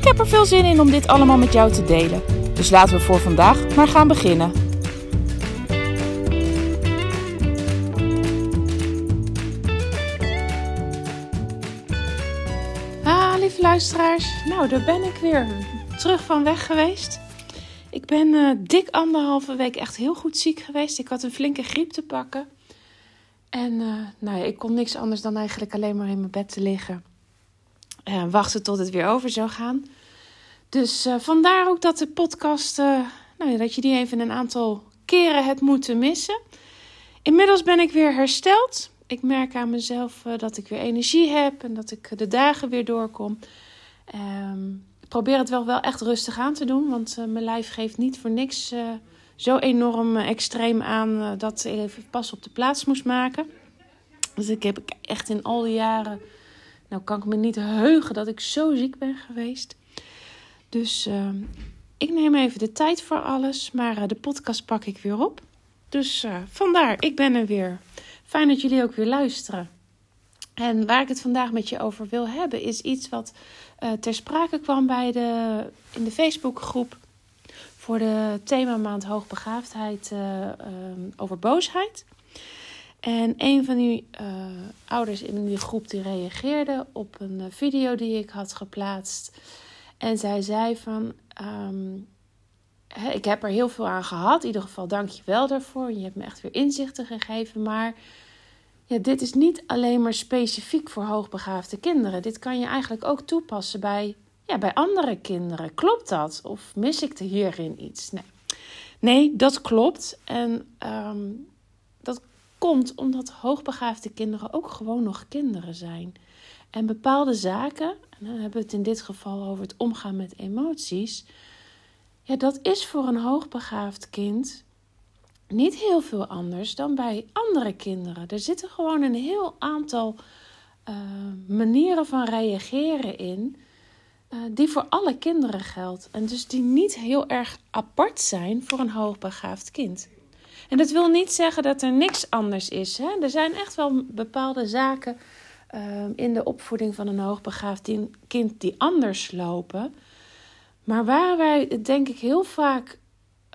Ik heb er veel zin in om dit allemaal met jou te delen. Dus laten we voor vandaag maar gaan beginnen. Ah, lieve luisteraars. Nou, daar ben ik weer terug van weg geweest. Ik ben uh, dik anderhalve week echt heel goed ziek geweest. Ik had een flinke griep te pakken. En uh, nou ja, ik kon niks anders dan eigenlijk alleen maar in mijn bed te liggen. En wachten tot het weer over zou gaan. Dus uh, vandaar ook dat de podcast, nou ja, dat je die even een aantal keren hebt moeten missen. Inmiddels ben ik weer hersteld. Ik merk aan mezelf dat ik weer energie heb en dat ik de dagen weer doorkom. Um, probeer het wel, wel echt rustig aan te doen. Want mijn lijf geeft niet voor niks zo enorm extreem aan dat ik even pas op de plaats moest maken. Dus ik heb echt in al die jaren. Nou, kan ik me niet heugen dat ik zo ziek ben geweest. Dus ik neem even de tijd voor alles. Maar de podcast pak ik weer op. Dus vandaar, ik ben er weer. Fijn dat jullie ook weer luisteren. En waar ik het vandaag met je over wil hebben, is iets wat uh, ter sprake kwam bij de, in de Facebookgroep voor de themamaand hoogbegaafdheid uh, uh, over boosheid. En een van die ouders in die groep die reageerde op een video die ik had geplaatst. En zij zei van, um, ik heb er heel veel aan gehad. In ieder geval dank je wel daarvoor. Je hebt me echt weer inzichten gegeven. Maar ja, dit is niet alleen maar specifiek voor hoogbegaafde kinderen. Dit kan je eigenlijk ook toepassen bij, ja, bij andere kinderen. Klopt dat? Of mis ik er hierin iets? Nee, nee dat klopt. En um, dat komt omdat hoogbegaafde kinderen ook gewoon nog kinderen zijn. En bepaalde zaken, en dan hebben we het in dit geval over het omgaan met emoties. Ja, dat is voor een hoogbegaafd kind niet heel veel anders dan bij andere kinderen. Er zitten gewoon een heel aantal uh, manieren van reageren in. Uh, die voor alle kinderen geldt. En dus die niet heel erg apart zijn voor een hoogbegaafd kind. En dat wil niet zeggen dat er niks anders is. Hè? Er zijn echt wel bepaalde zaken uh, in de opvoeding van een hoogbegaafd kind die anders lopen. Maar waar wij denk ik heel vaak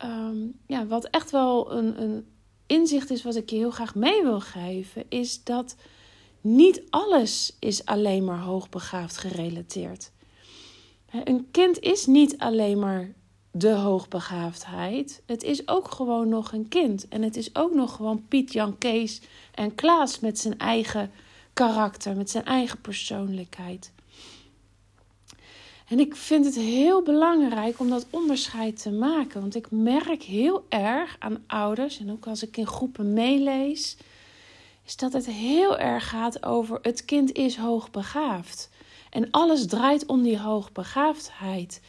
um, ja, wat echt wel een, een inzicht is wat ik je heel graag mee wil geven, is dat niet alles is alleen maar hoogbegaafd gerelateerd. Een kind is niet alleen maar de hoogbegaafdheid. Het is ook gewoon nog een kind. En het is ook nog gewoon Piet, Jan, Kees en Klaas met zijn eigen karakter, met zijn eigen persoonlijkheid. En ik vind het heel belangrijk om dat onderscheid te maken. Want ik merk heel erg aan ouders, en ook als ik in groepen meelees, is dat het heel erg gaat over het kind is hoogbegaafd. En alles draait om die hoogbegaafdheid.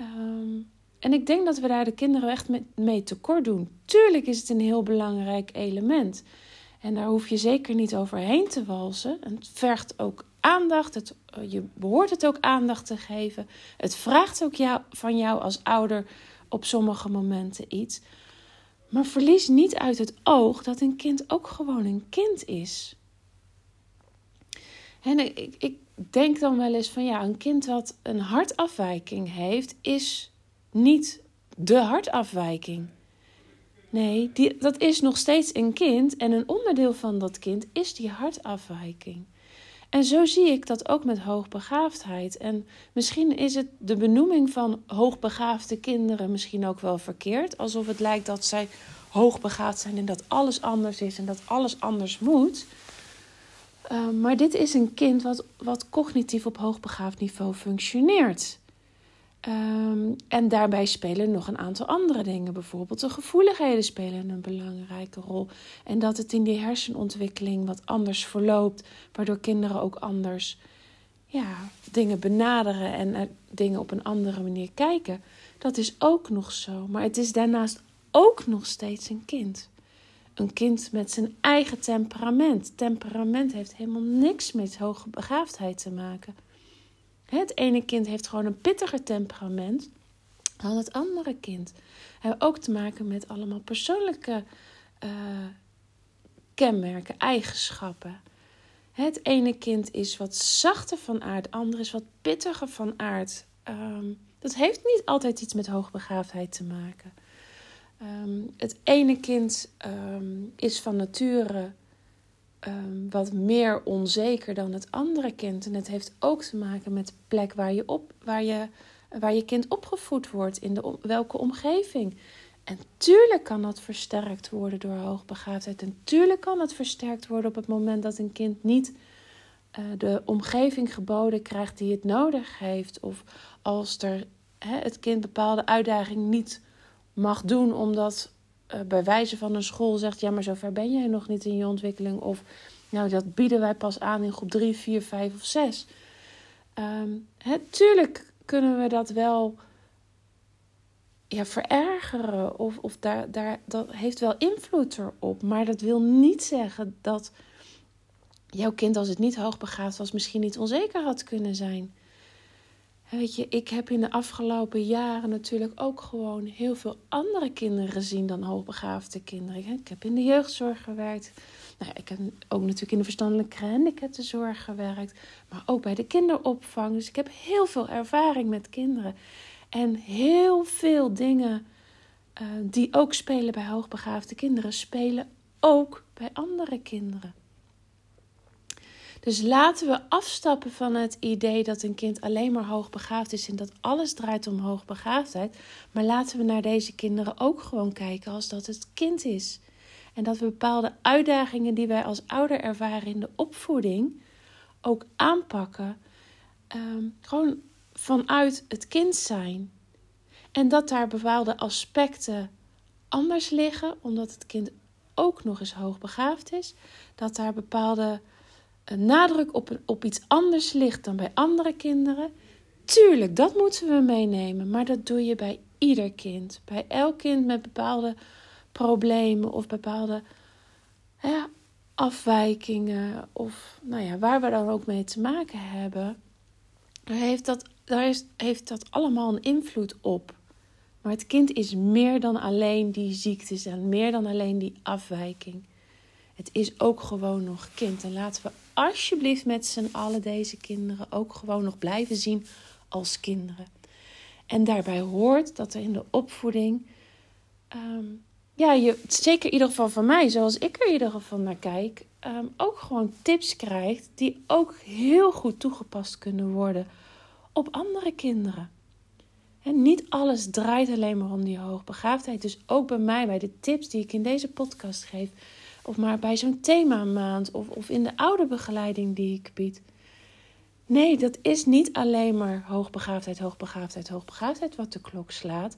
Um, en ik denk dat we daar de kinderen echt mee tekort doen. Tuurlijk is het een heel belangrijk element. En daar hoef je zeker niet overheen te walsen. Het vergt ook aandacht. Het, eh, je behoort het ook aandacht te geven. Het vraagt ook jou, van jou als ouder op sommige momenten iets. Maar verlies niet uit het oog dat een kind ook gewoon een kind is. En ik, ik denk dan wel eens van ja, een kind wat een hartafwijking heeft, is niet de hartafwijking. Nee, die, dat is nog steeds een kind en een onderdeel van dat kind is die hartafwijking. En zo zie ik dat ook met hoogbegaafdheid. En misschien is het de benoeming van hoogbegaafde kinderen misschien ook wel verkeerd. Alsof het lijkt dat zij hoogbegaafd zijn en dat alles anders is en dat alles anders moet. Uh, maar dit is een kind wat, wat cognitief op hoogbegaafd niveau functioneert. Um, en daarbij spelen nog een aantal andere dingen. Bijvoorbeeld de gevoeligheden spelen een belangrijke rol. En dat het in die hersenontwikkeling wat anders verloopt, waardoor kinderen ook anders ja, dingen benaderen en dingen op een andere manier kijken. Dat is ook nog zo. Maar het is daarnaast ook nog steeds een kind. Een kind met zijn eigen temperament. Temperament heeft helemaal niks met hoge begaafdheid te maken. Het ene kind heeft gewoon een pittiger temperament dan het andere kind. We hebben ook te maken met allemaal persoonlijke uh, kenmerken, eigenschappen. Het ene kind is wat zachter van aard, het andere is wat pittiger van aard. Ehm, dat heeft niet altijd iets met hoogbegaafdheid te maken. Ehm, het ene kind ehm, is van nature wat meer onzeker dan het andere kind. En het heeft ook te maken met de plek waar je, op, waar je, waar je kind opgevoed wordt, in de, welke omgeving. En tuurlijk kan dat versterkt worden door hoogbegaafdheid. En tuurlijk kan het versterkt worden op het moment dat een kind niet uh, de omgeving geboden krijgt die het nodig heeft. Of als er, het kind bepaalde uitdaging niet mag doen, omdat uh, bij wijze van een school zegt: Ja, maar zover ben jij nog niet in je ontwikkeling. Of nou, dat bieden wij pas aan in groep 3, 4, 5 of 6. Um, tuurlijk kunnen we dat wel ja, verergeren. Of, of daar, daar, dat heeft wel invloed erop. Maar dat wil niet zeggen dat jouw kind, als het niet hoogbegaafd was, misschien niet onzeker had kunnen zijn. Weet je, ik heb in de afgelopen jaren natuurlijk ook gewoon heel veel andere kinderen gezien dan hoogbegaafde kinderen. Ik heb in de jeugdzorg gewerkt. Nou, ik heb ook natuurlijk in de verstandelijke gehandicaptenzorg gewerkt. Maar ook bij de kinderopvang. Dus ik heb heel veel ervaring met kinderen. En heel veel dingen uh, die ook spelen bij hoogbegaafde kinderen, spelen ook bij andere kinderen. Dus laten we afstappen van het idee dat een kind alleen maar hoogbegaafd is en dat alles draait om hoogbegaafdheid. Maar laten we naar deze kinderen ook gewoon kijken als dat het kind is. En dat we bepaalde uitdagingen die wij als ouder ervaren in de opvoeding ook aanpakken. Um, gewoon vanuit het kind zijn. En dat daar bepaalde aspecten anders liggen, omdat het kind ook nog eens hoogbegaafd is. Dat daar bepaalde eh, nadruk op, op iets anders ligt dan bij andere kinderen. Tuurlijk, dat moeten we meenemen, maar dat doe je bij ieder kind. Bij elk kind met bepaalde problemen of bepaalde afwijkingen, of nou ja, waar we dan ook mee te maken hebben, daar heeft dat, daar is, heeft dat allemaal een invloed op. Maar het kind is meer dan alleen die ziektes en meer dan alleen die afwijking. Het is ook gewoon nog kind. En laten we alsjeblieft met z'n allen deze kinderen ook gewoon nog blijven zien als kinderen. En daarbij hoort dat er in de opvoeding, ehm, ja, je, zeker in ieder geval van mij, zoals ik er in ieder geval naar kijk, ehm, ook gewoon tips krijgt die ook heel goed toegepast kunnen worden op andere kinderen. En niet alles draait alleen maar om die hoogbegaafdheid. Dus ook bij mij, bij de tips die ik in deze podcast geef, of maar bij zo'n themamaand of, of in de oude begeleiding die ik bied. Nee, dat is niet alleen maar hoogbegaafdheid, hoogbegaafdheid, hoogbegaafdheid wat de klok slaat.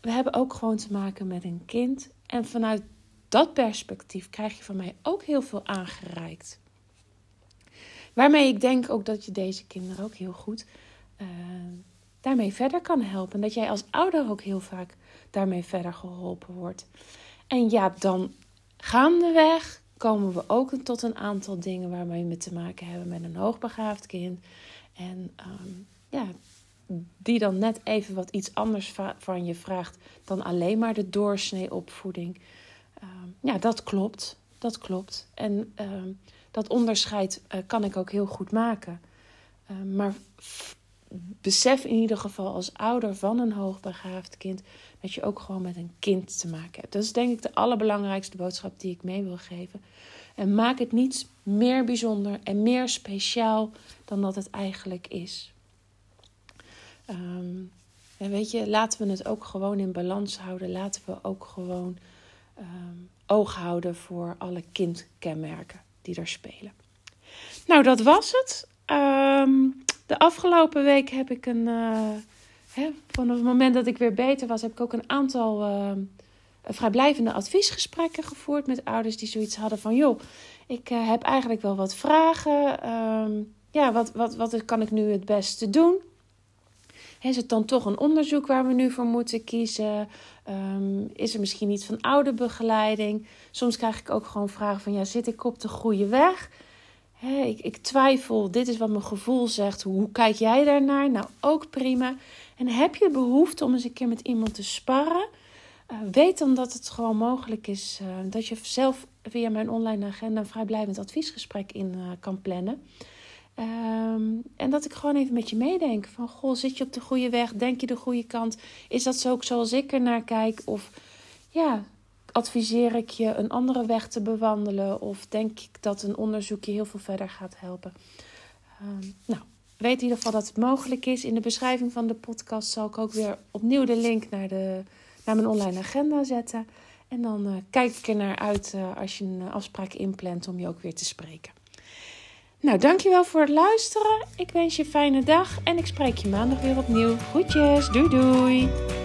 We hebben ook gewoon te maken met een kind. En vanuit dat perspectief krijg je van mij ook heel veel aangereikt. Waarmee ik denk ook dat je deze kinderen ook heel goed uh, daarmee verder kan helpen. En dat jij als ouder ook heel vaak daarmee verder geholpen wordt. En ja, dan gaandeweg komen we ook tot een aantal dingen waarmee we te maken hebben met een hoogbegaafd kind. En ehm, ja, die dan net even wat iets anders van je vraagt dan alleen maar de doorsnee opvoeding. Ehm, ja, dat klopt. Dat klopt. En ehm, dat onderscheid uh, kan ik ook heel goed maken. maar besef in ieder geval als ouder van een hoogbegaafd kind dat je ook gewoon met een kind te maken hebt. Dat is denk ik de allerbelangrijkste boodschap die ik mee wil geven. En maak het niet meer bijzonder en meer speciaal dan dat het eigenlijk is. Um, en weet je, laten we het ook gewoon in balans houden. Laten we ook gewoon um, oog houden voor alle kindkenmerken die er spelen. Nou, dat was het. Um, de afgelopen week heb ik een. Uh, hè, vanaf het moment dat ik weer beter was, heb ik ook een aantal uh, vrijblijvende adviesgesprekken gevoerd met ouders die zoiets hadden van: joh, ik uh, heb eigenlijk wel wat vragen. Um, ja, wat, wat, wat kan ik nu het beste doen? Is het dan toch een onderzoek waar we nu voor moeten kiezen? Um, is er misschien iets van oude begeleiding? Soms krijg ik ook gewoon vragen van, ja, zit ik op de goede weg? Ik, ik, twijfel, dit is wat mijn gevoel zegt. Hoe, kijk jij daarnaar? Nou, ook prima. En heb je behoefte om eens een keer met iemand te sparren? Uh, weet dan dat het gewoon mogelijk is uh, dat je zelf via mijn online agenda een vrijblijvend adviesgesprek in uh, kan plannen. Um, en dat ik gewoon even met je meedenk. Van, goh, zit je op de goede weg? Denk je de goede kant? Is dat zo ook zoals ik er naar kijk? Of ja, adviseer ik je een andere weg te bewandelen? Of denk ik dat een onderzoek je heel veel verder gaat helpen? Um, nou, weet in ieder geval dat het mogelijk is. In de beschrijving van de podcast zal ik ook weer opnieuw de link naar, de, naar mijn online agenda zetten. En dan uh, kijk ik er naar uit uh, als je een afspraak inplant om je ook weer te spreken. Nou, dankjewel voor het luisteren. Ik wens je een fijne dag en ik spreek je maandag weer opnieuw. Groetjes, doei doei!